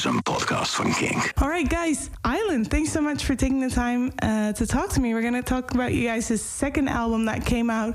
is een podcast van King. All right, guys. Island, thanks so much for taking the time uh, to talk to me. We're going to talk about you guys' second album that came out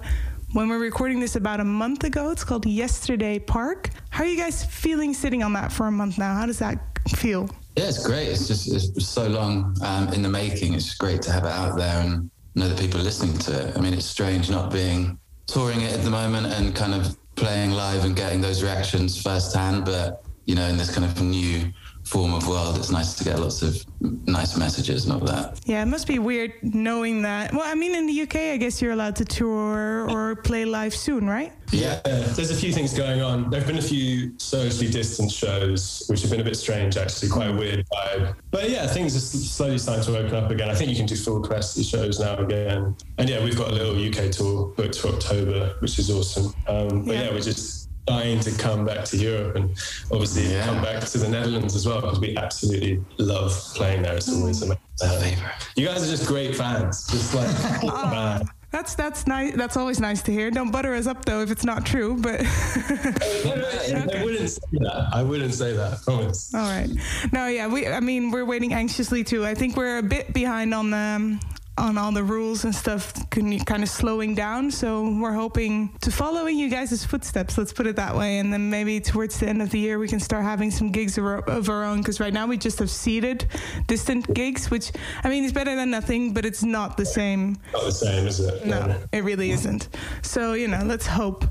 when we're recording this about a month ago. It's called Yesterday Park. How are you guys feeling sitting on that for a month now? How does that feel? Yeah, it's great. It's just it's so long um, in the making. It's great to have it out there and know that people are listening to it. I mean, it's strange not being touring it at the moment and kind of playing live and getting those reactions firsthand, but you know, in this kind of new form of world, it's nice to get lots of nice messages and all that. Yeah, it must be weird knowing that. Well, I mean, in the UK, I guess you're allowed to tour or play live soon, right? Yeah, there's a few things going on. There have been a few socially distant shows, which have been a bit strange, actually, quite a weird vibe. But yeah, things are slowly starting to open up again. I think you can do full capacity shows now again. And yeah, we've got a little UK tour booked for October, which is awesome. Um, but yeah. yeah, we're just dying to come back to Europe and obviously yeah. come back to the Netherlands as well because we absolutely love playing there. It's always amazing. Uh, you guys are just great fans. Just like oh, That's that's nice. That's always nice to hear. Don't butter us up though if it's not true. But I wouldn't say that. I wouldn't say that. I promise. All right. No, yeah. We. I mean, we're waiting anxiously too. I think we're a bit behind on the um, on all the rules and stuff kind of slowing down. So we're hoping to follow in you guys' footsteps, let's put it that way. And then maybe towards the end of the year, we can start having some gigs of our own. Because right now we just have seated distant gigs, which, I mean, is better than nothing, but it's not the same. Not the same, is it? No, it really isn't. So, you know, let's hope.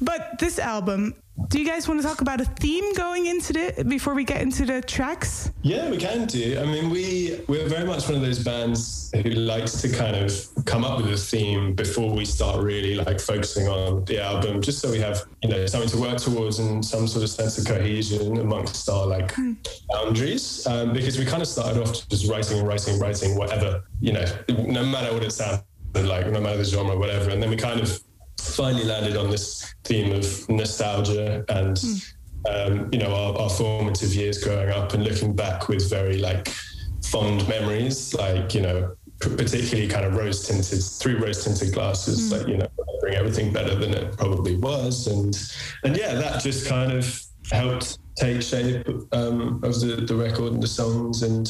But this album, do you guys want to talk about a theme going into it before we get into the tracks? Yeah, we can do. I mean, we we're very much one of those bands who likes to kind of come up with a theme before we start really like focusing on the album, just so we have you know something to work towards and some sort of sense of cohesion amongst our like mm. boundaries. Um, because we kind of started off just writing and writing and writing whatever you know, no matter what it sounded like, no matter the genre, whatever, and then we kind of finally landed on this theme of nostalgia and mm. um, you know our, our, formative years growing up and looking back with very like fond memories like you know particularly kind of rose tinted through rose tinted glasses mm. like you know bring everything better than it probably was and and yeah that just kind of helped take shape um, of the, the record and the songs and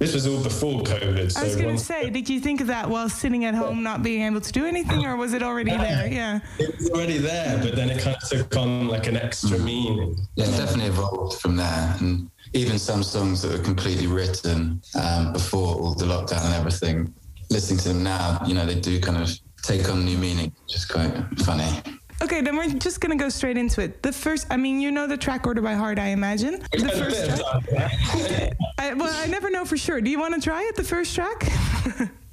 this was all before COVID. So I was going to say, did you think of that while sitting at home, not being able to do anything, or was it already there? Yeah, it was already there, but then it kind of took on like an extra mm. meaning. Yeah, it definitely evolved from there, and even some songs that were completely written um, before all the lockdown and everything. Listening to them now, you know, they do kind of take on new meaning, which is quite funny. Okay, then we're just gonna go straight into it. The first, I mean, you know the track order by heart, I imagine. The first track. I, well, I never know for sure. Do you want to try it? The first track.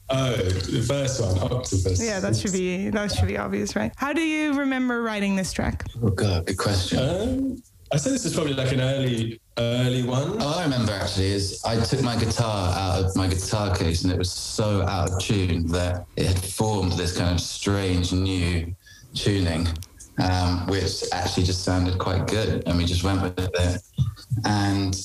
Oh, the first one, Octopus. Yeah, that should be that should be obvious, right? How do you remember writing this track? Oh god, good question. Um, I say this is probably like an early early one. Oh, I remember actually is I took my guitar out of my guitar case and it was so out of tune that it had formed this kind of strange new tuning, um, which actually just sounded quite good, and we just went with it. And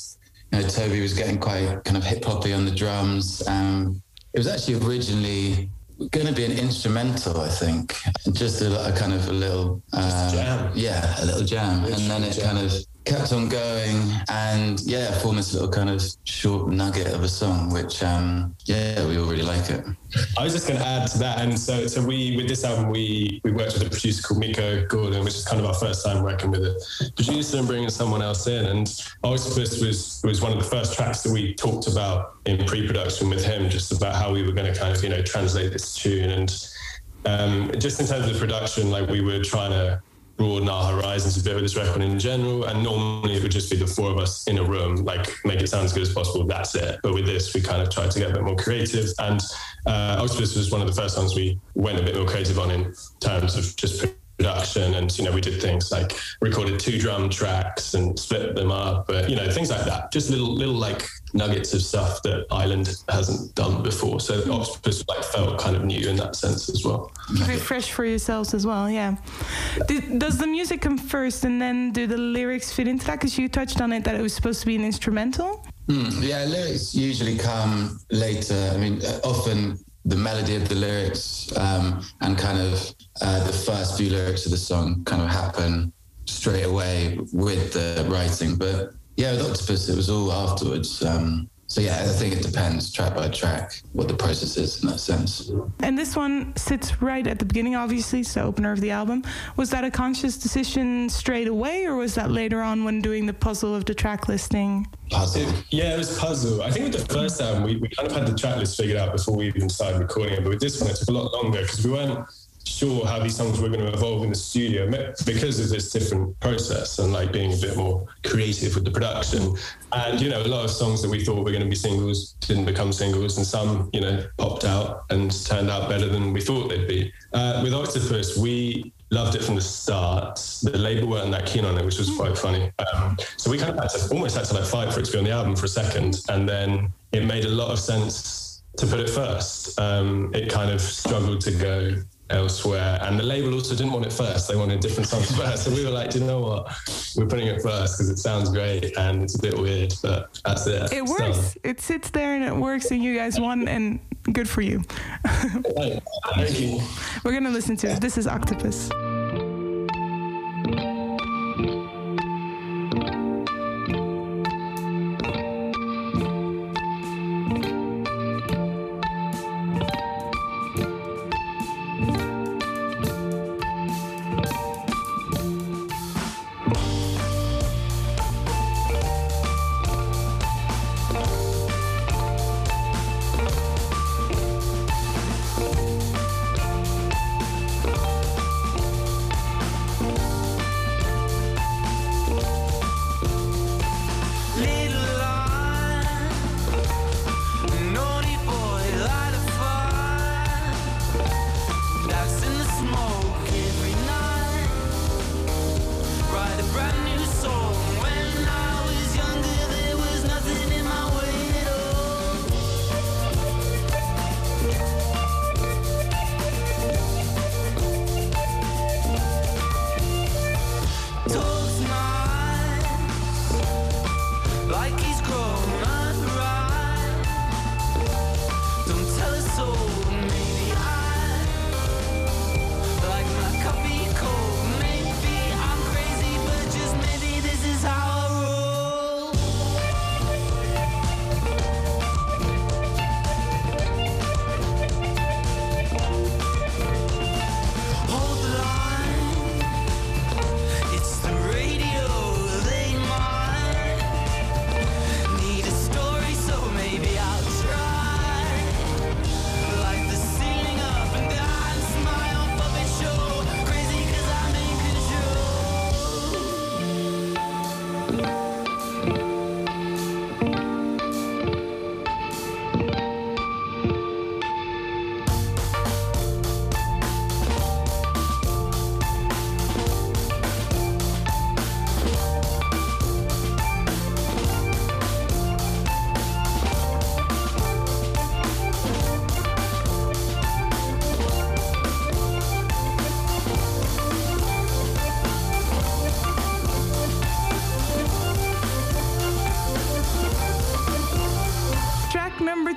you know, Toby was getting quite kind of hip hoppy on the drums. Um, it was actually originally going to be an instrumental, I think, just a, a kind of a little, uh, yeah, a little jam, and then it jam. kind of kept on going and yeah formed this little kind of short nugget of a song which um yeah we all really like it. I was just going to add to that and so so we with this album we we worked with a producer called Mikko Gordon which is kind of our first time working with a producer and bringing someone else in and octopus was was one of the first tracks that we talked about in pre-production with him just about how we were going to kind of you know translate this tune. And um, just in terms of production like we were trying to broaden our horizons a bit with this record in general. And normally it would just be the four of us in a room, like make it sound as good as possible. That's it. But with this, we kind of tried to get a bit more creative. And uh, Octopus was one of the first songs we went a bit more creative on in terms of just production and you know we did things like recorded two drum tracks and split them up but you know things like that. Just little little like nuggets of stuff that Island hasn't done before. So Octopus like felt kind of new in that sense as well. Very fresh for yourselves as well yeah. Did, does the music come first and then do the lyrics fit into that? Because you touched on it that it was supposed to be an instrumental. Mm, yeah lyrics usually come later. I mean often the melody of the lyrics um, and kind of uh, the first few lyrics of the song kind of happen straight away with the writing. But yeah, with Octopus, it was all afterwards. Um, so yeah, I think it depends track by track what the process is in that sense. And this one sits right at the beginning, obviously, it's the opener of the album. Was that a conscious decision straight away, or was that later on when doing the puzzle of the track listing? Puzzle. It, yeah, it was puzzle. I think with the first album, we, we kind of had the track list figured out before we even started recording it. But with this one, it took a lot longer because we weren't sure how these songs were going to evolve in the studio because of this different process and like being a bit more creative with the production. And, you know, a lot of songs that we thought were going to be singles didn't become singles and some, you know, popped out and turned out better than we thought they'd be. Uh, with Octopus, we loved it from the start. The label weren't that keen on it, which was quite funny. Um, so we kind of had to almost had to like fight for it to be on the album for a second. And then it made a lot of sense to put it first. Um, it kind of struggled to go elsewhere. And the label also didn't want it first. They wanted different songs first. So we were like, Do you know what? We're putting it first because it sounds great and it's a bit weird, but that's it. It works. It sits there and it works and you guys won and good for you. Thank you. We're going to listen to it. This is Octopus.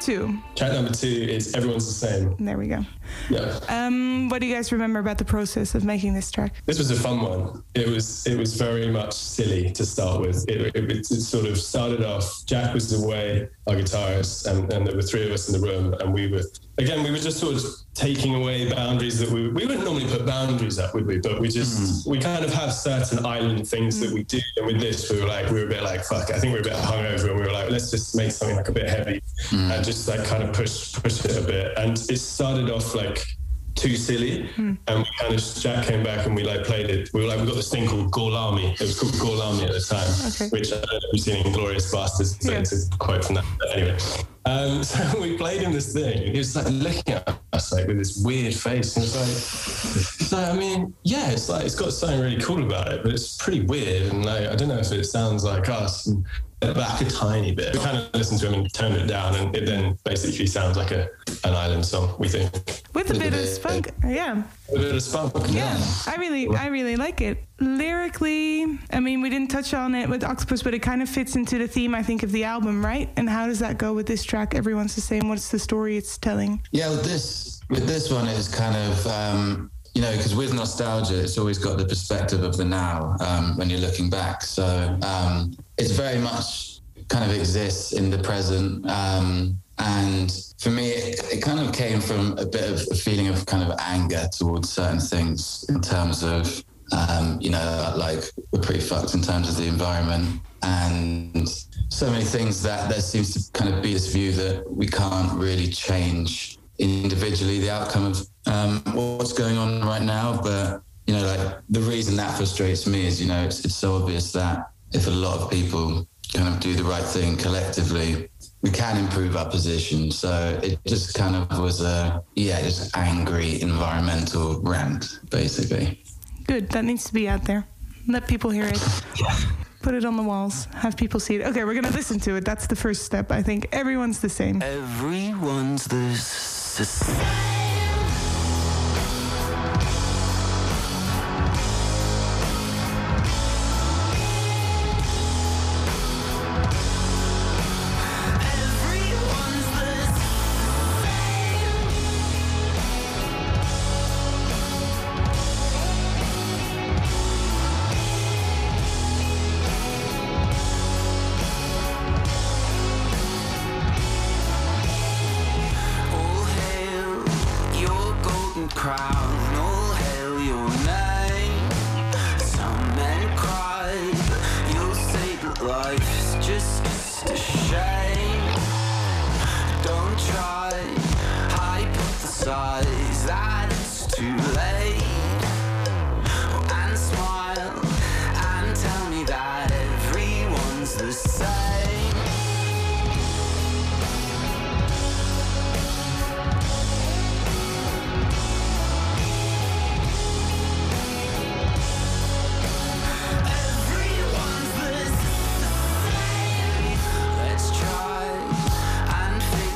Two? Track number two is Everyone's the Same. There we go. Yeah. Um, what do you guys remember about the process of making this track? This was a fun one. It was it was very much silly to start with. It, it, it sort of started off. Jack was away, our guitarist, and, and there were three of us in the room, and we were again we were just sort of taking away boundaries that we we wouldn't normally put boundaries up, would we? But we just mm. we kind of have certain island things mm. that we do, and with this we were like we were a bit like fuck. I think we were a bit hungover, and we were like let's just make something like a bit heavy, mm. and just like kind of push push it a bit. And it started off like too silly. Mm. And we kind of Jack came back and we like played it. We were like, we got this thing called Gorlami. It was called Gorlami at the time, okay. which I don't know if you've seen Inglourious Basterds. So yeah. it's a quote from that. But anyway, um, so we played him this thing. He was like looking at us like with this weird face. And it's like, like, I mean, yeah, it's like it's got something really cool about it, but it's pretty weird. And like, I don't know if it sounds like us. And back a tiny bit. We kind of listened to him and turned it down, and it then basically sounds like a an island song. We think with a bit, of funk, yeah. A bit of spunk, yeah. yeah. I really, I really like it lyrically. I mean, we didn't touch on it with Octopus, but it kind of fits into the theme, I think, of the album, right? And how does that go with this track? Everyone's the same. What's the story it's telling? Yeah, with this, with this one, it's kind of. Um, you know, because with nostalgia, it's always got the perspective of the now um, when you're looking back. So um, it's very much kind of exists in the present. Um, and for me, it, it, kind of came from a bit of a feeling of kind of anger towards certain things in terms of, um, you know, like we're pretty fucked in terms of the environment and so many things that there seems to kind of be this view that we can't really change individually the outcome of um, what's going on right now. But, you know, like the reason that frustrates me is, you know, it's, it's so obvious that if a lot of people kind of do the right thing collectively, we can improve our position. So it just kind of was a, yeah, just angry environmental rant, basically. Good. That needs to be out there. Let people hear it. Yeah. Put it on the walls. Have people see it. Okay, we're going to listen to it. That's the first step. I think everyone's the same. Everyone's the same. all hail your name Some men cry, you'll say that life's just a shame. Don't try, hypothesize.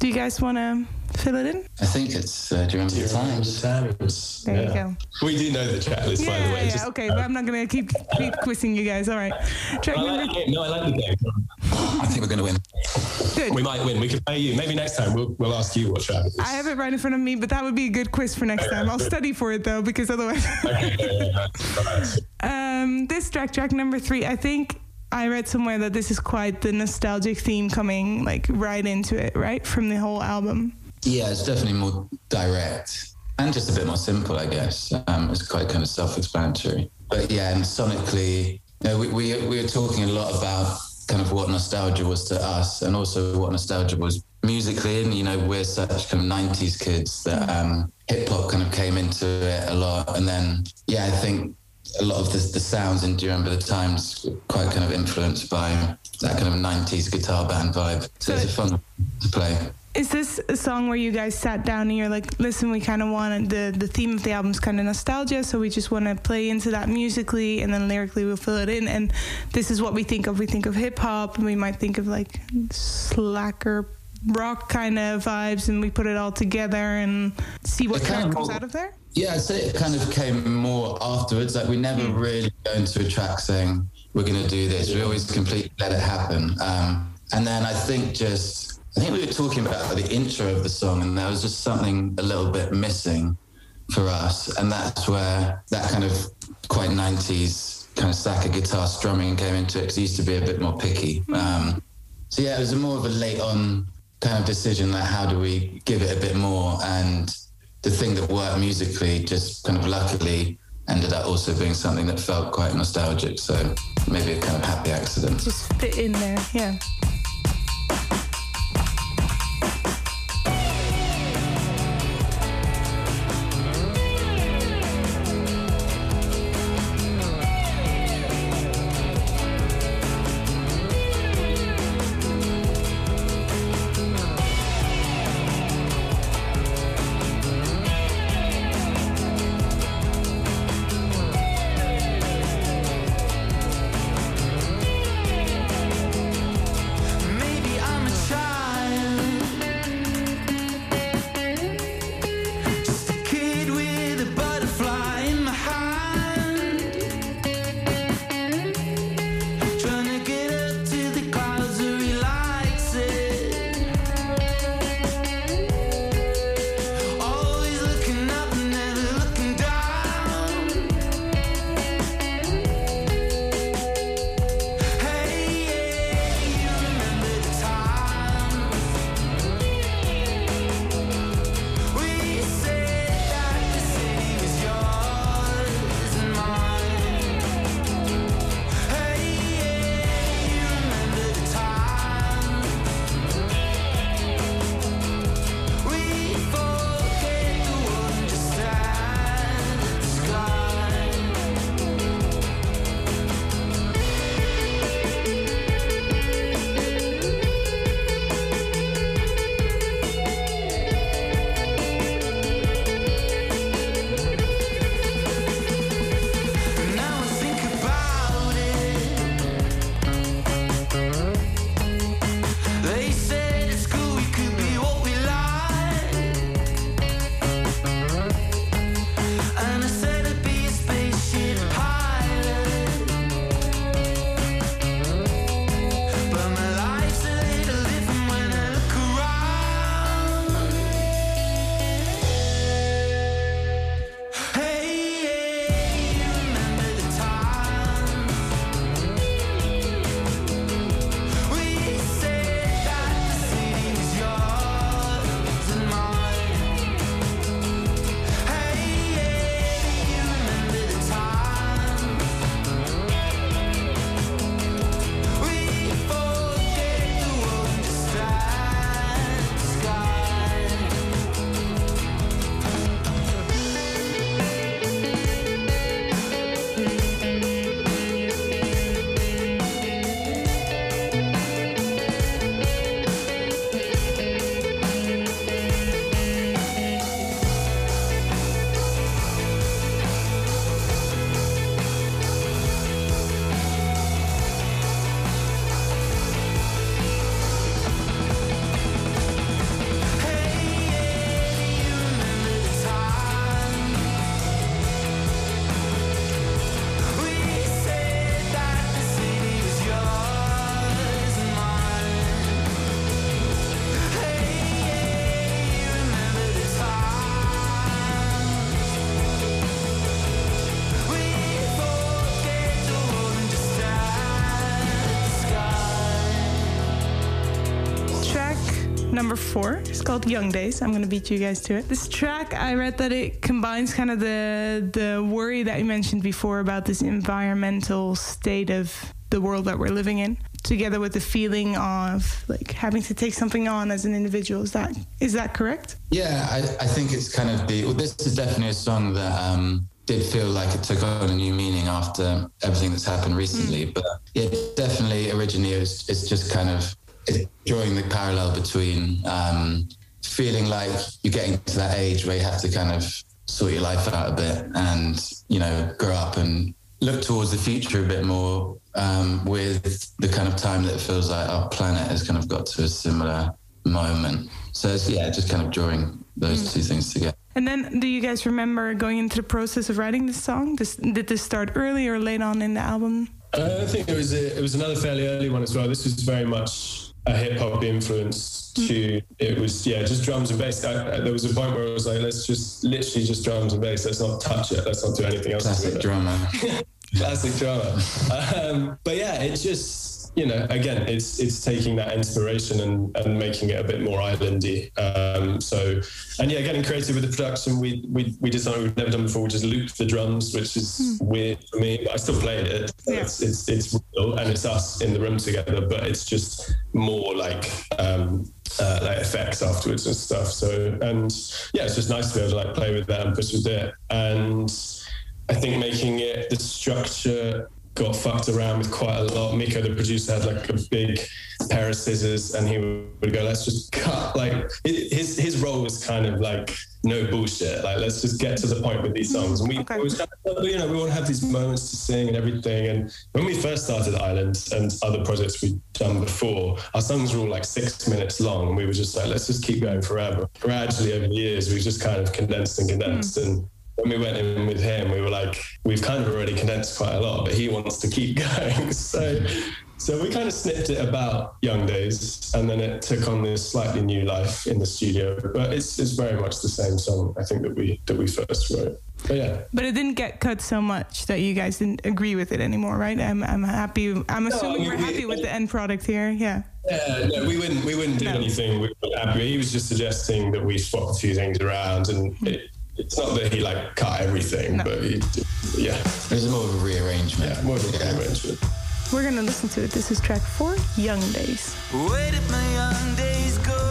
Do you guys want to fill it in? I think it's. Uh, do you remember do the times? times? There yeah. you go. We do know the checklist, yeah, by the way. Yeah, Just, okay, uh, but I'm not going to keep keep quizzing you guys. All right. Track I like number... No, I like the game. I think we're going to win. Good. We might win. We could pay you. Maybe next time we'll, we'll ask you what track I have it right in front of me, but that would be a good quiz for next time. I'll study for it though, because otherwise. okay, um, this track, track number three, I think I read somewhere that this is quite the nostalgic theme coming like right into it, right? From the whole album. Yeah, it's definitely more direct and just a bit more simple, I guess. Um, it's quite kind of self-explanatory. But yeah, and sonically, you know, we, we, we were talking a lot about kind of what nostalgia was to us and also what nostalgia was musically. And, you know, we're such kind of 90s kids that um, hip hop kind of came into it a lot. And then, yeah, I think a lot of the, the sounds in Do You Remember the Times quite kind of influenced by that kind of 90s guitar band vibe. So, so it's fun to play. Is this a song where you guys sat down and you're like, listen, we kind of wanted the the theme of the album is kind of nostalgia, so we just want to play into that musically, and then lyrically we'll fill it in. And this is what we think of. We think of hip hop, and we might think of like slacker rock kind of vibes, and we put it all together and see what kind of comes out of there. Yeah, I'd say it kind of came more afterwards. Like we never mm. really go into a track saying we're going to do this. We always completely let it happen. Um, and then I think just I think we were talking about the intro of the song, and there was just something a little bit missing for us, and that's where that kind of quite '90s kind of stack of guitar strumming came into it because it used to be a bit more picky. Mm. Um, so yeah, it was a more of a late on kind of decision like how do we give it a bit more and the thing that worked musically just kind of luckily ended up also being something that felt quite nostalgic. So maybe a kind of happy accident. Just fit in there, yeah. Number four. It's called Young Days. I'm gonna beat you guys to it. This track, I read that it combines kind of the the worry that you mentioned before about this environmental state of the world that we're living in, together with the feeling of like having to take something on as an individual. Is that is that correct? Yeah, I, I think it's kind of the. Well, this is definitely a song that um, did feel like it took on a new meaning after everything that's happened recently. Mm. But yeah, definitely originally it was, it's just kind of drawing the parallel between um, feeling like you're getting to that age where you have to kind of sort your life out a bit and you know grow up and look towards the future a bit more um, with the kind of time that it feels like our planet has kind of got to a similar moment. So it's, yeah, just kind of drawing those mm. two things together. And then, do you guys remember going into the process of writing this song? This, did this start early or late on in the album? Uh, I think it was a, it was another fairly early one as well. This was very much a hip hop influence to it was yeah just drums and bass. I, I, there was a point where I was like, let's just literally just drums and bass. Let's not touch it. Let's not do anything else. Classic drummer. Classic drummer. Um, but yeah, it just you know, again, it's it's taking that inspiration and, and making it a bit more islandy. Um, so, and yeah, getting creative with the production. We we we did something we've never done before. We just looped the drums, which is Hmm. weird for me. But I still played it. Yeah. It's, it's it's real and it's us in the room together, but it's just more like. Um, uh, like effects afterwards and stuff. So and yeah, it's just nice to be able to like play with that and push with it. And I think making it the structure got fucked around with quite a lot. Mikko, the producer, had like a big pair of scissors, and he would go, "Let's just cut." Like his his role was kind of like no bullshit. Like let's just get to the point with these songs. And we Okay. it was kind of, you know we want to have these moments to sing and everything. And when we first started Island and other projects we'd done before, our songs were all like six minutes long, and we were just like, let's just keep going forever. Gradually over the years, we just kind of condensed and condensed and when we went in with him, we were like, we've kind of already condensed quite a lot, but he wants to keep going. So, so we kind of snipped it about Young Days, and then it took on this slightly new life in the studio. But it's it's very much the same song, I think that we that we first wrote. But yeah, But it didn't get cut so much that you guys didn't agree with it anymore, right? I'm, I'm happy. I'm assuming I we're mean, we- happy with the end product here. Yeah. yeah, no, we wouldn't we wouldn't do No. anything. We were happy. He was just suggesting that we swap a few things around, and it, it's not that he like cut everything, No. but he, yeah, It was more of a rearrangement. yeah, more of a rearrangement. We're going to listen to it. This is track four Young Days. Where did my young days go?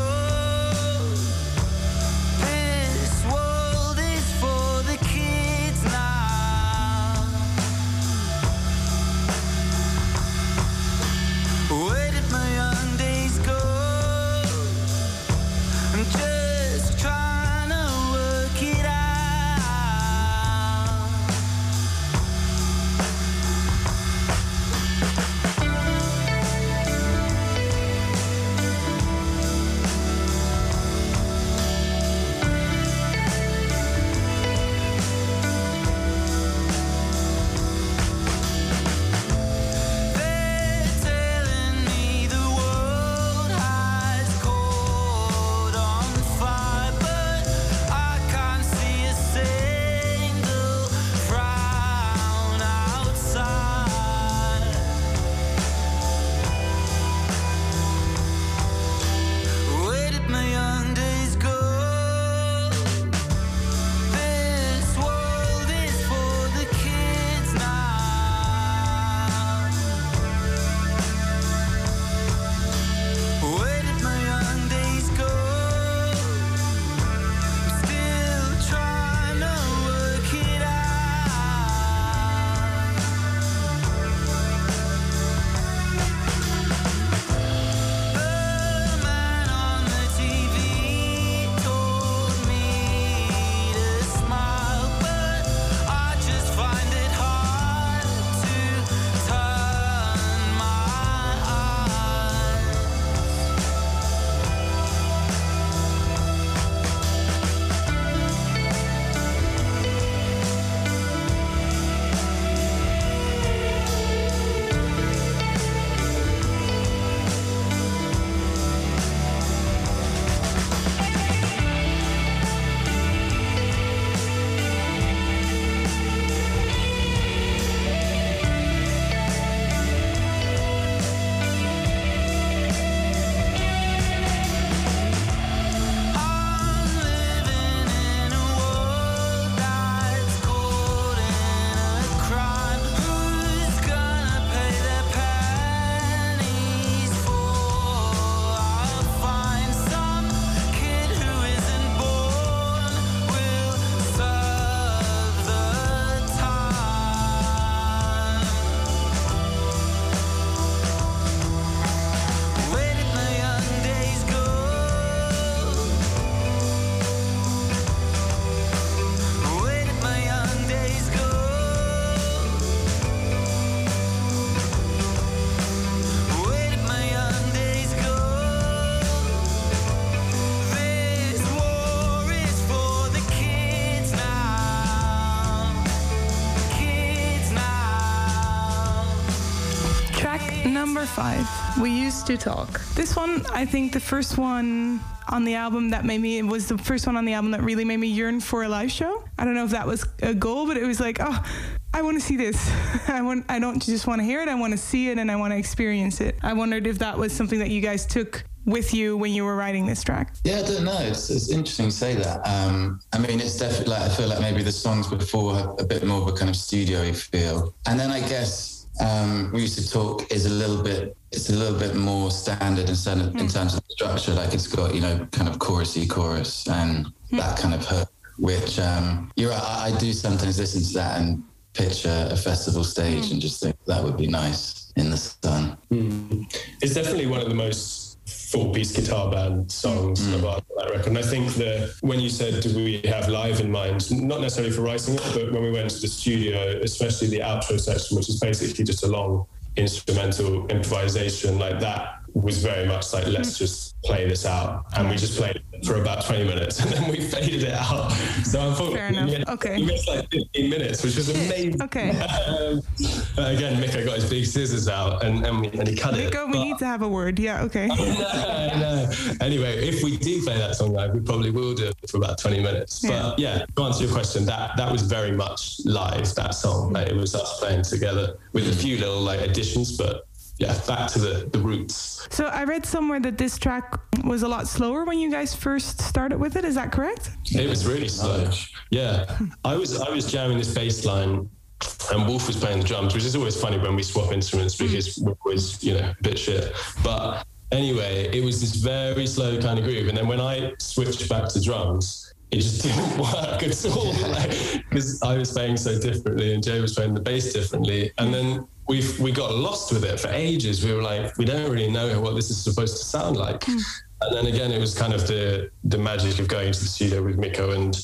Number five, We Used to Talk. This one, I think the first one on the album that made me, it was the first one on the album that really made me yearn for a live show. I don't know if that was a goal, but it was like, oh, I want to see this. I want. I don't just want to hear it. I want to see it and I want to experience it. I wondered if that was something that you guys took with you when you were writing this track. Yeah, I don't know. It's, it's interesting to say that. Um, I mean, it's definitely like I feel like maybe the songs before have a bit more of a kind of studio feel, and then I guess um, we used to talk is a little bit. It's a little bit more standard in, terms of- in terms of structure. Like it's got you know kind of chorusy chorus and that kind of hook. Which um, you're right. I, I do sometimes listen to that and picture a festival stage and just think that would be nice in the sun. it's definitely one of the most full piece guitar band songs of our that record. And I think that when you said do we have live in mind, not necessarily for writing it, but when we went to the studio, especially the outro section, which is basically just a long instrumental improvisation, like that was very much like let's just play this out. And we just played it for about 20 minutes and then we faded it out. So unfortunately, Fair enough. Okay. missed like 15 minutes, which was amazing. Okay. Um, again, Mikko got his big scissors out and, and, we, and he cut it. Nico, we But- need to have a word. Yeah. Okay. no, no. Anyway, if we do play that song live, we probably will do it for about 20 minutes. But yeah, to answer your question, that that was very much live, that song. Like, it was us playing together with a few little like additions, but yeah, back to the, the roots. So I read somewhere that this track was a lot slower when you guys first started with it. Is that correct? It was really slow. Yeah. I was I was jamming this bass line and Wolf was playing the drums, which is always funny when we swap instruments hmm. because we're always, you know, a bit shit. But anyway, it was this very slow kind of groove. And then when I switched back to drums, it just didn't work at all. Because I was playing so differently and Jay was playing the bass differently. And then we we got lost with it for ages. We were like, we don't really know what this is supposed to sound like. Hmm. And then again, it was kind of the the magic of going to the studio with Mikko and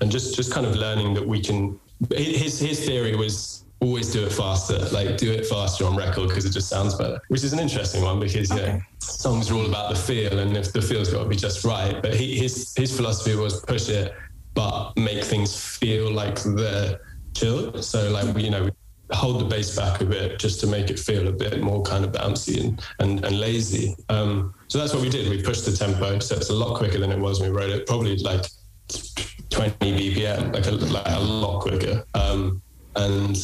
and just just kind of learning that we can. His his theory was always do it faster, like do it faster on record because it just sounds better. Which is an interesting one because yeah, Okay. songs are all about the feel, and if the feel's got to be just right. But he, his his philosophy was push it, but make things feel like they're chill. So like you know. Hold the bass back a bit just to make it feel a bit more kind of bouncy and, and, and lazy. Um, so that's what we did. We pushed the tempo, so it's a lot quicker than it was when we wrote it. Probably like 20 BPM, like a, like a lot quicker. Um, and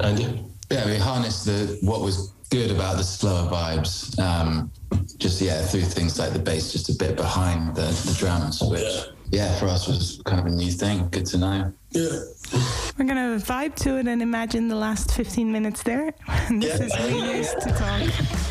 and yeah, Yeah, we harnessed the what was good about the slower vibes. Um, just yeah, through things like the bass, just a bit behind the, the drums, which yeah. for us was kind of a new thing. Good to know. yeah. We're gonna vibe to it and imagine the last 15 minutes there. this is we used to talk.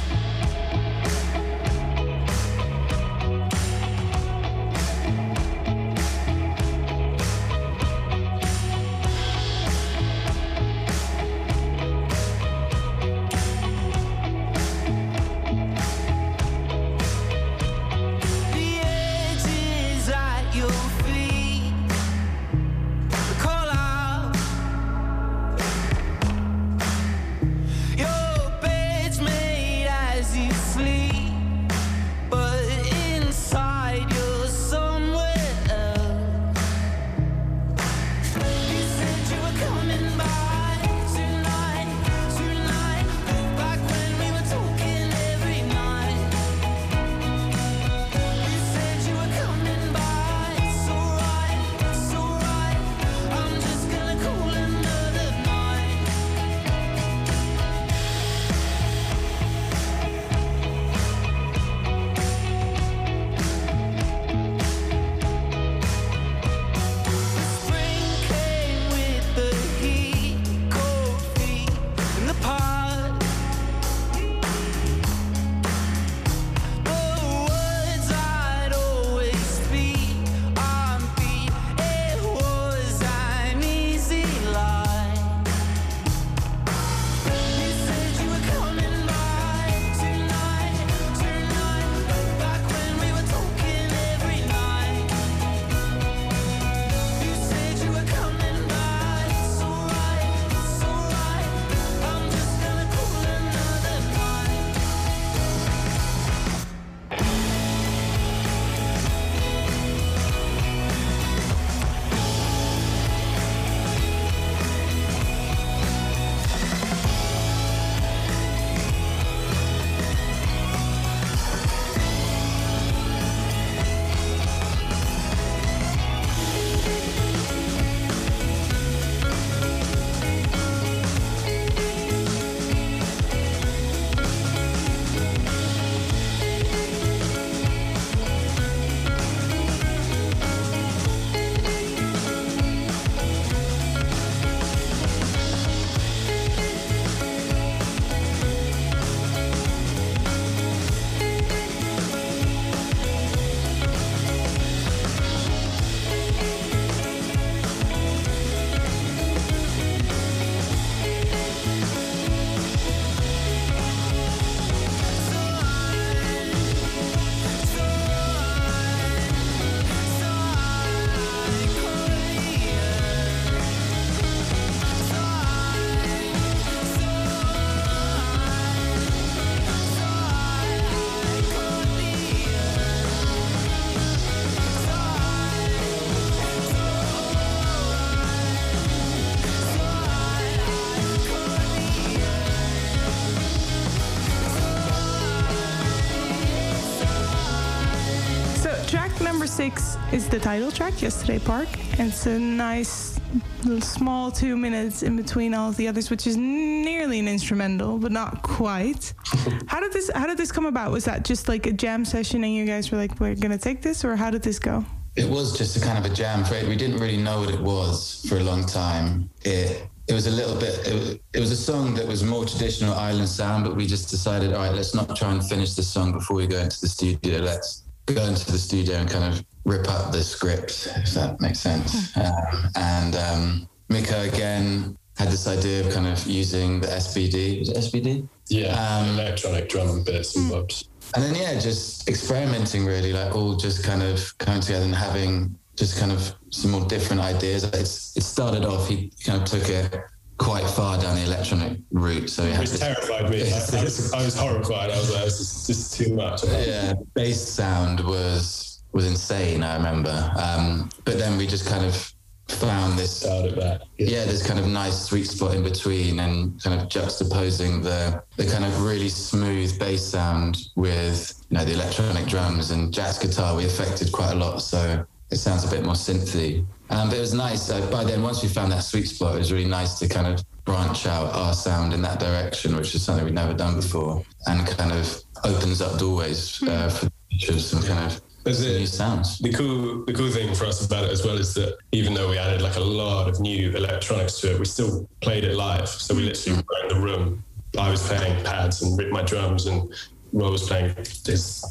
Six is the title track, Yesterday Park. And it's a nice little small two minutes in between all of the others, which is nearly an instrumental, but not quite. how did this how did this come about? Was that just like a jam session and you guys were like, we're gonna take this, or how did this go? It was just a kind of a jam trade. We didn't really know what it was for a long time. It it was a little bit. It was, it was a song that was more traditional island sound, but we just decided, all right, let's not try and finish this song before we go into the studio. Let's go into the studio and kind of rip up the script, if that makes sense. Um, and um, Mikko again had this idea of kind of using the SPD. Was it SPD? Yeah, Um, electronic drum bits and bobs. And then yeah, just experimenting really, like all just kind of coming together and having just kind of some more different ideas. It's, it started off, he kind of took it quite far down the electronic route. So he had Which this, terrified me. I was, I was horrified. I was like, this is just too much. yeah, bass sound was was insane. I remember, um, but then we just kind of found this that. yeah, there's kind of nice sweet spot in between and kind of juxtaposing the the kind of really smooth bass sound with you know the electronic drums and jazz guitar we affected quite a lot so it sounds a bit more synthy um, but it was nice uh, by then once we found that sweet spot it was really nice to kind of branch out our sound in that direction which is something we'd never done before and kind of opens up doorways uh, for some kind of That's new sounds The cool, the cool thing for us about it as well is that even though we added like a lot of new electronics to it, we still played it live. So we literally were in the room. I was playing pads and ripped my drums, and Was playing his.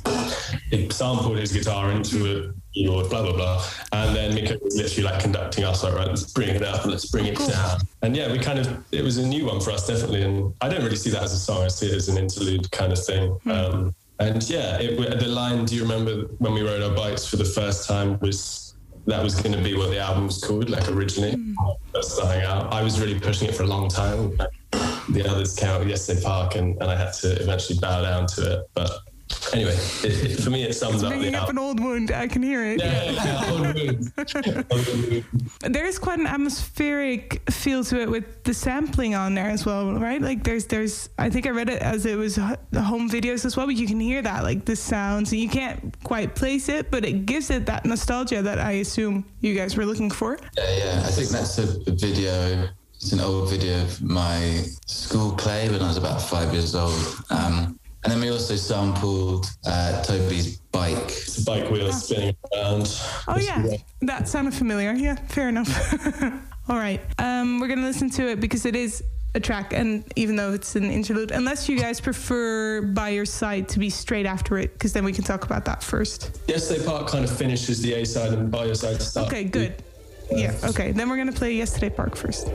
He sampled his guitar into a keyboard, blah blah blah, and then Mikko was literally like conducting us, like right, let's bring it up, let's bring it down, and yeah, we kind of it was a new one for us definitely, and I don't really see that as a song, I see it as an interlude kind of thing. Um, and yeah, it, the line, do you remember when we rode our bikes for the first time was that was going to be what the album was called, like originally, first starting out. I was really pushing it for a long time. The others came out with Yesterday Park, and, and I had to eventually bow down to it. But anyway, it, it, for me, it sums up Bringing the up an old wound, I can hear it. Yeah, yeah, yeah, old wound. There is quite an atmospheric feel to it with the sampling on there as well, right? Like there's there's I think I read it as it was the home videos as well, but you can hear that like the sounds and you can't quite place it, but it gives it that nostalgia that I assume you guys were looking for. Yeah, yeah. I think that's a, a video. It's an old video of my school play when I was about five years old. Um, and then we also sampled uh, Toby's bike. It's a bike wheel spinning around. Oh yeah, that sounded familiar. Yeah, fair enough. All right, um, we're gonna listen to it because it is a track, and even though it's an interlude, unless you guys prefer "By Your Side" to be straight after it, because then we can talk about that first. Yesterday Park kind of finishes the A side and by your side starts. Okay, good. Yeah, okay. Then we're gonna play "Yesterday Park" first.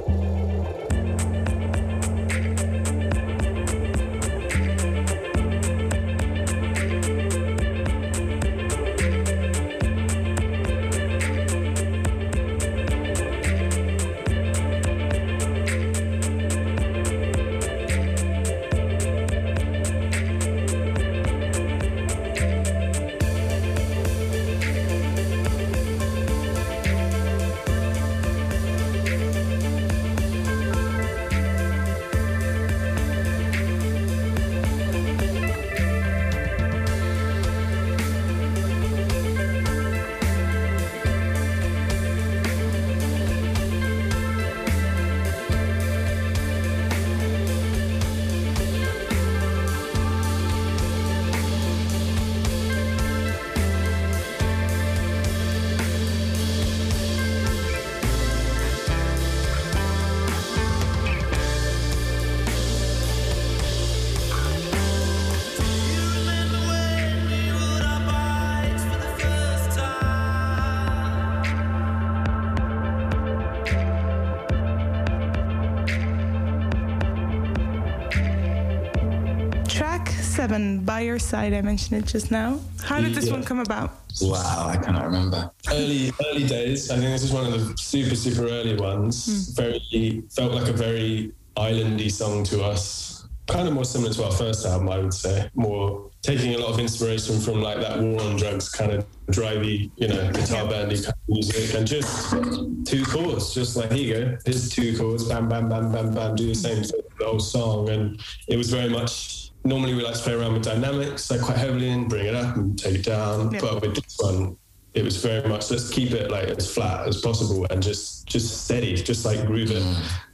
Your Side." I mentioned it just now. How did this Yeah. one come about? Wow, I cannot remember. early early days. I think this is one of the super super early ones. Hmm. Very felt like a very islandy song to us. Kind of more similar to our first album, I would say. More taking a lot of inspiration from like that War on Drugs kind of drivey, you know, guitar bandy kind of music, and just two chords. Just like here you go, here's two chords, bam, bam, bam, bam, bam. Do the same thing the whole song, and it was very much. Normally we like to play around with dynamics, like quite heavily, and bring it up and take it down. Yeah. But with this one, it was very much let's keep it like as flat as possible and just just steady, just like groove it.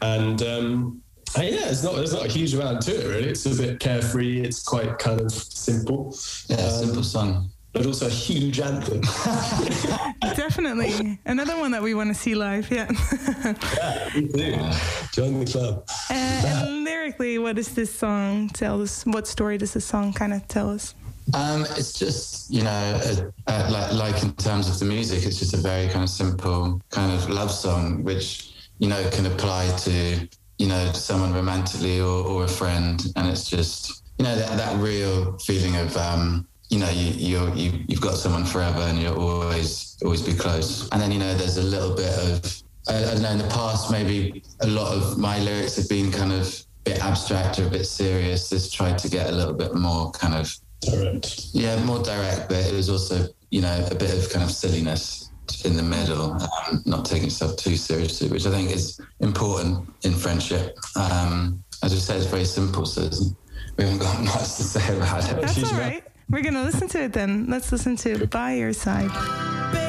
And um, and yeah, it's not there's not a huge amount to it really. It's a bit carefree. It's quite kind of simple, Yeah, simple song. But also a huge anthem. Definitely. Another one that we want to see live. Yeah. yeah, me too. Join the club. Uh, and lyrically, what does this song tell us? What story does this song kind of tell us? Um, it's just you know, uh, uh, like like in terms of the music, it's just a very kind of simple kind of love song, which you know can apply to you know someone romantically or, or a friend, and it's just you know that, that real feeling of um, you know you you're, you you've got someone forever, and you'll always always be close. And then you know there's a little bit of I, I don't know in the past maybe a lot of my lyrics have been kind of a bit abstract or a bit serious. This tried to get a little bit more kind of Direct. yeah, more direct, but it was also, you know, a bit of kind of silliness in the middle, um, not taking yourself too seriously, which I think is important in friendship. Um, as I said, it's very simple, so we haven't got much to say about it. That's She's all right. We're going to listen to it then. Let's listen to By Your Side.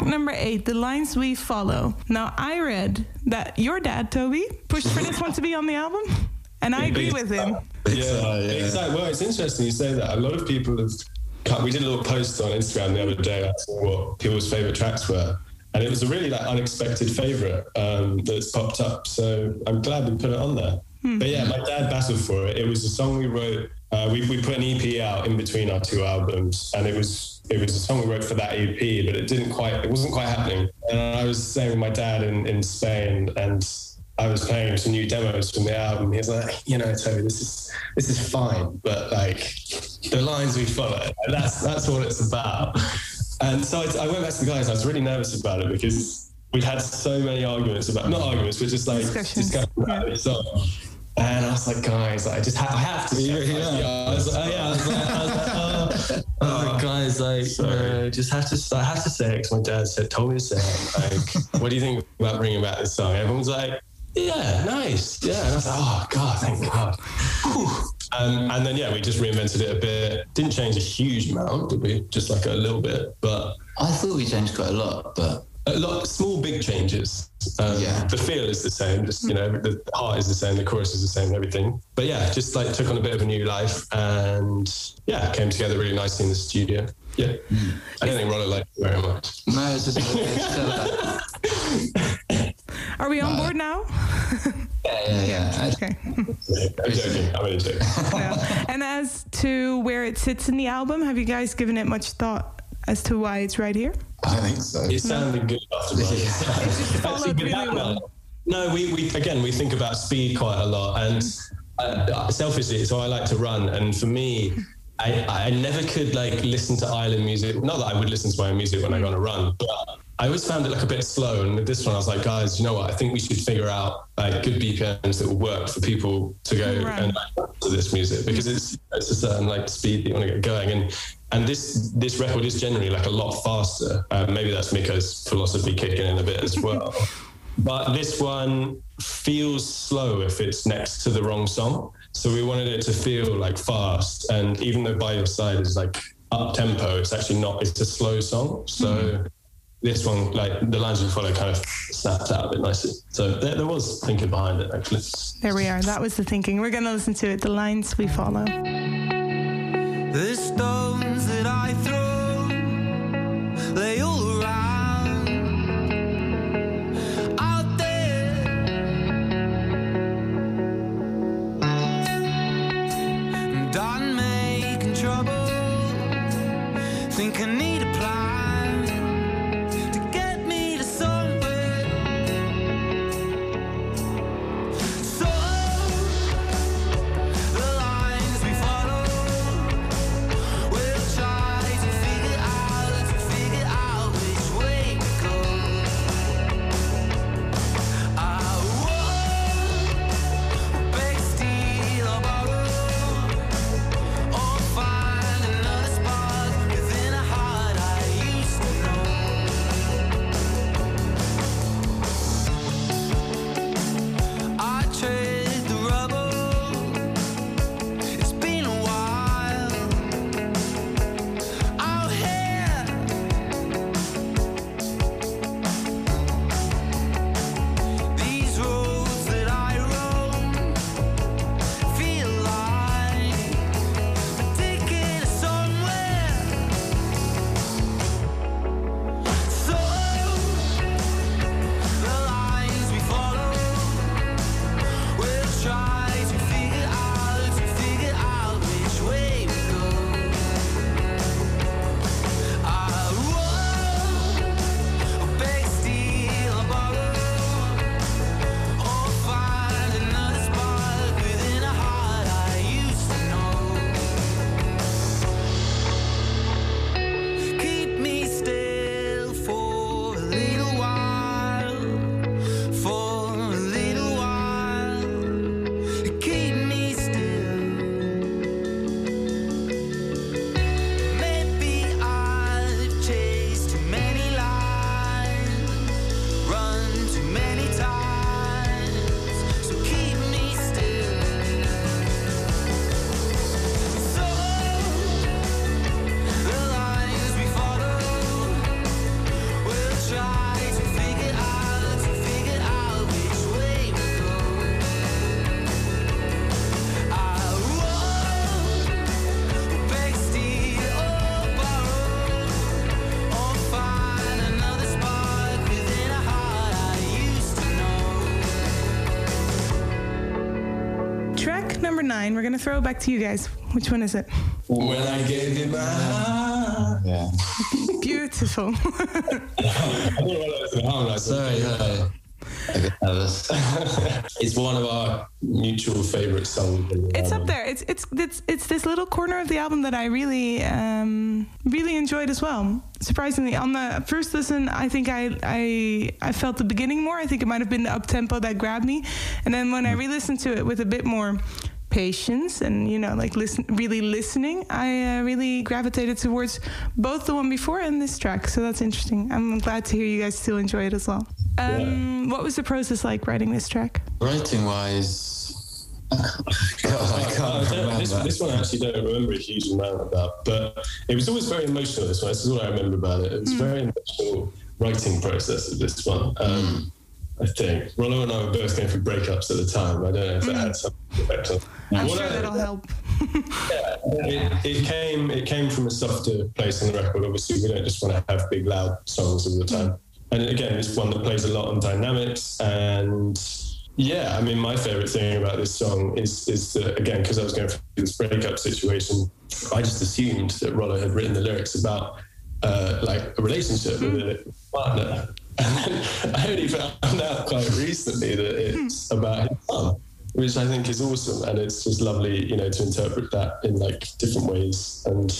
Side. Track number eight, The Lines We Follow. Now, I read that your dad, Toby, pushed for this one to be on the album, and I agree with him. Uh, uh, yeah, exactly. Well, it's interesting you say that. A lot of people have. cut- We did a little post on Instagram the other day asking what people's favorite tracks were, and it was a really like unexpected favorite um, that's popped up. So I'm glad we put it on there. Hmm. But yeah, my dad battled for it. It was a song we wrote. Uh, we, we put an EP out in between our two albums, and it was it was a song we wrote for that EP, but it didn't quite it wasn't quite happening. And I was staying with my dad in, in Spain, and I was playing some new demos from the album. He was like, you know, Toby, this is this is fine, but like the lines we follow, that's that's what it's about. And so I, I went back to the guys. I was really nervous about it because we'd had so many arguments about not arguments, but just like Discussions, discussions about yeah. this song. And I was like, guys, I just ha- I have to. say it. Yeah. I was like, oh, yeah, I was like, I was like, oh. I was guys, like, Sorry. uh, just have to, I have to say it because my dad said, told me to say it. Like, what do you think about bringing back this song? Everyone's like, yeah, nice, yeah. And I was like, oh god, thank God. Um, and then yeah, we just reinvented it a bit. Didn't change a huge amount, did we? Just like a little bit, but I thought we changed quite a lot, but a lot small big changes. Um, Yeah. the feel is the same just you know the heart is the same the chorus is the same everything. But yeah just like took on a bit of a new life and yeah came together really nicely in the studio. Yeah. I don't think Rollo liked it very much. No, it's just it's still like, Are we on board now? yeah, yeah, yeah. Okay. i'm joking i'm only joking. Yeah. And as to where it sits in the album, have you guys given it much thought as to why it's right here? I think so. it sounded good after Rollo. followed Actually, with really that well. no, we, we again we think about speed quite a lot, and uh, selfishly, so I like to run, and for me, I, I never could like listen to island music. Not that I would listen to my own music when I go on a run, but I always found it like a bit slow. And with this one, I was like, guys, you know what? I think we should figure out like good BPMs that will work for people to go Right. and like, to this music because it's it's a certain like speed that you want to get going and. And this this record is generally like a lot faster. Uh, maybe that's Mikko's philosophy kicking in a bit as well. But this one feels slow if it's next to the wrong song. So we wanted it to feel like fast. And even though By Your Side is like up tempo, it's actually not, it's a slow song. So this one, like the lines we follow, kind of snapped out a bit nicely. So there, there was thinking behind it, actually. There we are. That was the thinking. We're going to listen to it. The lines we follow. The stones nine. We're gonna throw it back to you guys. Which one is it? When I gave you my heart. Yeah. Beautiful. I what I. Sorry, hi. I get. It's one of our mutual favorite songs. in the it's up there. It's it's it's it's this little corner of the album that I really um, really enjoyed as well. Surprisingly, on the first listen, I think I I I felt the beginning more. I think it might have been the up tempo that grabbed me, and then when I re-listened to it with a bit more patience and you know like listen really listening i uh, really gravitated towards both the one before and this track so that's interesting i'm glad to hear you guys still enjoy it as well um, what was the process like writing this track Writing wise, God, I I can't remember. this, this one I actually don't remember a huge amount about, but it was always very emotional. This one, this is all I remember about it. It was a very emotional writing process of this one. Um, I think Rollo and I were both going through breakups at the time. I don't know if that had mm. some effect on. i'm What sure I- that'll help it, it came it came from a softer place on the record. Obviously, we don't just want to have big loud songs all the mm. time. And again, it's one that plays a lot on dynamics. And yeah, I mean, my favorite thing about this song is is that again, because I was going through this breakup situation, I just assumed that Rollo had written the lyrics about uh, like a relationship with mm. a partner. And then I only found out quite recently that it's hmm. about his son which I think is awesome, and it's just lovely, you know, to interpret that in like different ways, and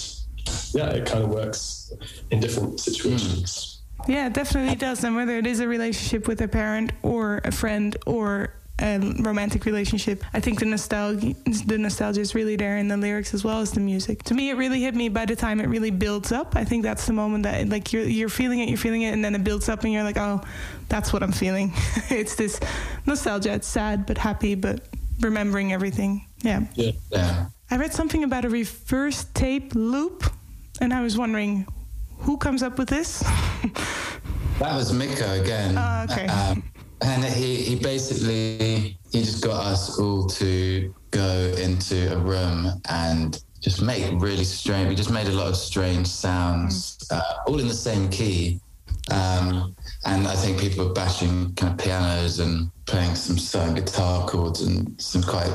yeah, it kind of works in different situations. Hmm. Yeah, it definitely does. And whether it is a relationship with a parent or a friend or a romantic relationship, I think the nostalgia, the nostalgia is really there in the lyrics as well as the music. To me, it really hit me by the time it really builds up. I think that's the moment that like you're you're feeling it, you're feeling it, and then it builds up, and you're like, oh, that's what I'm feeling. it's this nostalgia. It's sad but happy, but remembering everything. Yeah. Yeah. I read something about a reverse tape loop, and I was wondering who comes up with this. That was Mikko again. Oh, okay. Um, and he, he basically he just got us all to go into a room and just make really strange. We just made a lot of strange sounds, uh, all in the same key. Um, and I think people were bashing kind of pianos and playing some certain guitar chords and some quite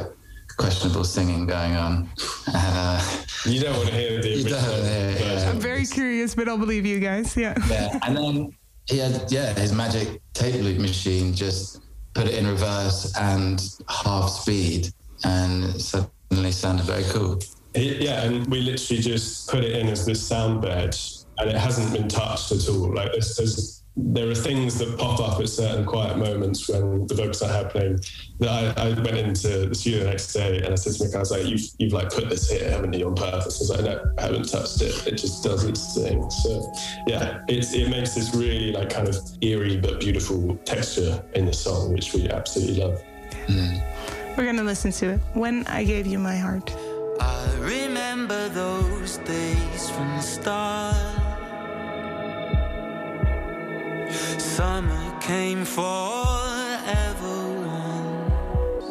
questionable singing going on. And uh, you don't want to hear the You don't original wanna hear, yeah. I'm very curious, but I'll believe you guys. Yeah. yeah, and then he had yeah his magic tape loop machine just put it in reverse and half speed, and it suddenly sounded very cool. It- yeah, and we literally just put it in as this sound bed, and it hasn't been touched at all. Like there's, there's there are things that pop up at certain quiet moments when the vocals are happening. That I, I went into the studio the next day and I said to Mick, I was like, "You've you've like put this here, haven't you, on purpose?" I was like, "No, I haven't touched it. It just does its thing." So yeah, it's it makes this really like kind of eerie but beautiful texture in the song, which we absolutely love. We're going to listen to it. When I Gave You My Heart. I remember those days from the start. Summer came forever once.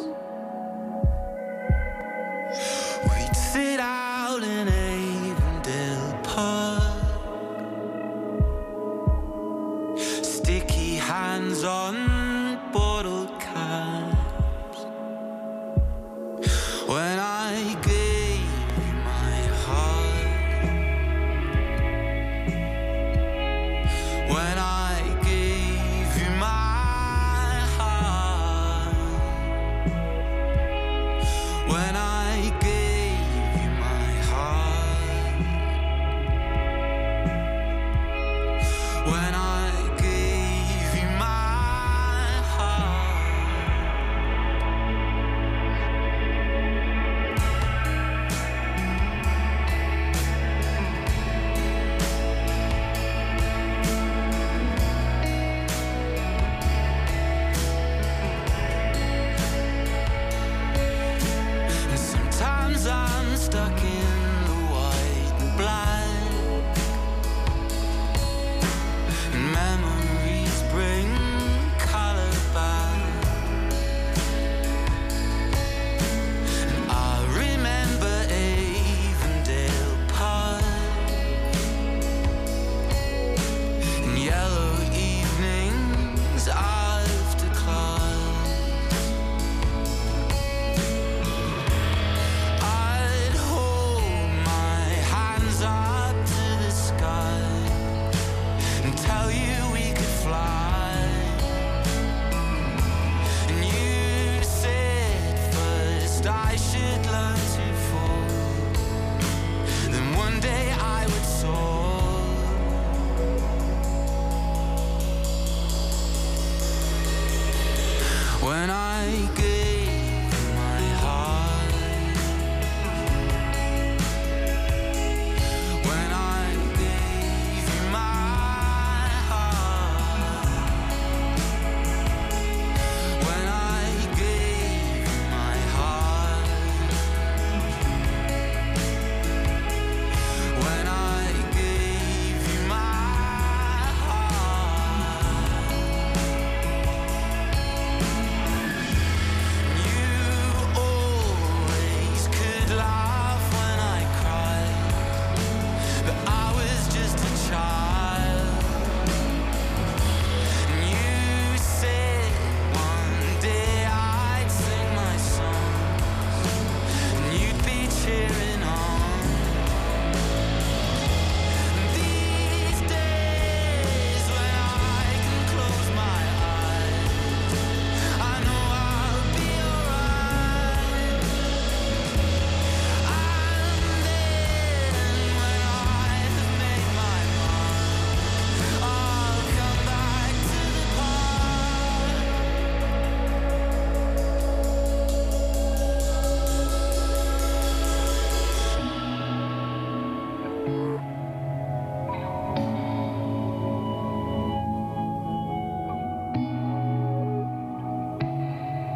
We'd sit out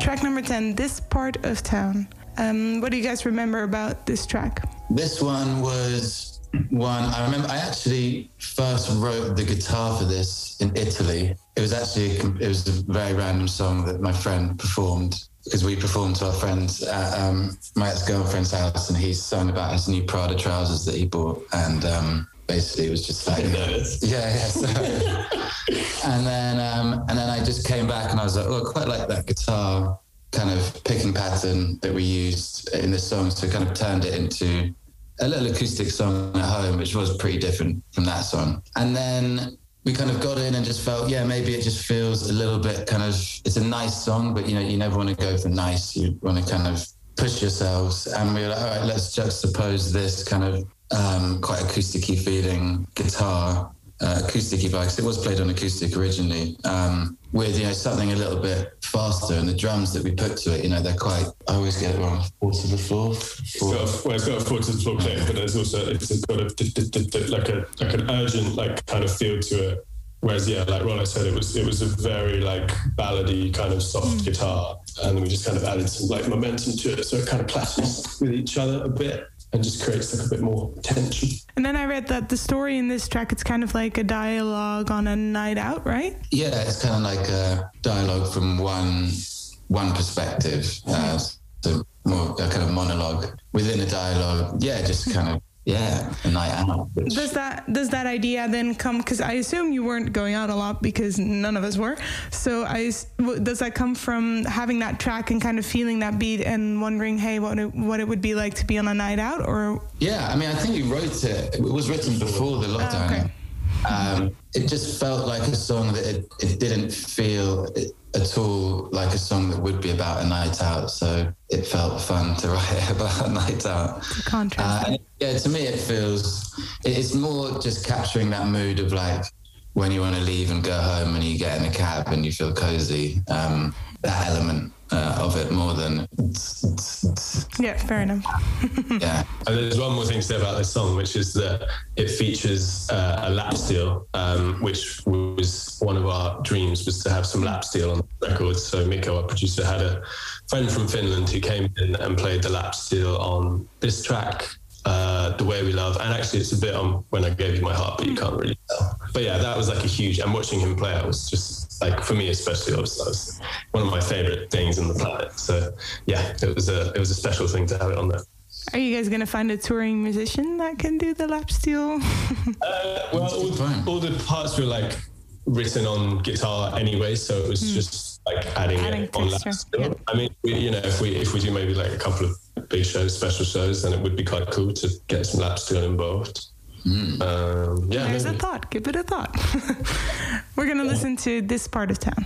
track number 10, This Part of Town. Um, what do you guys remember about this track? This one was one I remember. I actually first wrote the guitar for this in Italy. It was actually it was a very random song that my friend performed because we performed to our friends at um, my ex girlfriend's house, and he sung about his new Prada trousers that he bought, and um, basically it was just like yeah, yeah. So, and then um, and then I just came back and I was like, oh, I quite like that guitar kind of picking pattern that we used in the song, so kind of turned it into a little acoustic song at home, which was pretty different from that song. And then we kind of got in and just felt, yeah, maybe it just feels a little bit kind of, it's a nice song, but you know, you never want to go for nice. You want to kind of push yourselves. And we were like, all right, let's juxtapose this kind of um, quite acousticy feeling guitar, uh, acousticy bikes. It was played on acoustic originally. Um, with you know something a little bit faster and the drums that we put to it you know they're quite i always get it wrong four to the floor it's got a, well, it's got a four to the floor click but there's also it's got a like a like an urgent like kind of feel to it whereas yeah like Rollo said it was it was a very like ballady kind of soft mm. guitar and we just kind of added some like momentum to it so it kind of clashes with each other a bit and just creates like a bit more tension. And then I read that the story in this track it's kind of like a dialogue on a night out, right? Yeah, it's kind of like a dialogue from one one perspective. Uh, so more a kind of monologue within a dialogue. Yeah, just kind of yeah, a night out. Which... Does that does that idea then come? Because I assume you weren't going out a lot because none of us were. So I does that come from having that track and kind of feeling that beat and wondering, hey, what it, what it would be like to be on a night out? Or yeah, I mean, I think we wrote it. It was written before the lockdown. Oh, okay. Um, it just felt like a song that it, it didn't feel at all like a song that would be about a night out. So it felt fun to write about a night out. Contrast. Uh, yeah, to me, it feels it's more just capturing that mood of like when you want to leave and go home and you get in a cab and you feel cozy. Um, that element uh, of it more than. Yeah, fair enough. yeah. And there's one more thing to say about this song, which is that it features uh, a lap steel, um, which was one of our dreams was to have some lap steel on the record. So Mikko, our producer, had a friend from Finland who came in and played the lap steel on this track uh, the way we love, and actually it's a bit on when I gave you my heart, but you can't really tell. But yeah, that was like a huge. And watching him play, it was just like for me especially, obviously, that was one of my favorite things in the planet. So yeah, it was a it was a special thing to have it on there. Are you guys gonna find a touring musician that can do the lap steel? uh, well, all, all, the parts were like written on guitar anyway, so it was mm. just like adding, adding it on lap steel. Yeah. I mean, we, you know, if we if we do maybe like a couple of big shows, special shows, then it would be quite cool to get some lap steel involved. Mm. Um, yeah, there's maybe. a thought. Give it a thought. We're gonna yeah. listen to this part of town.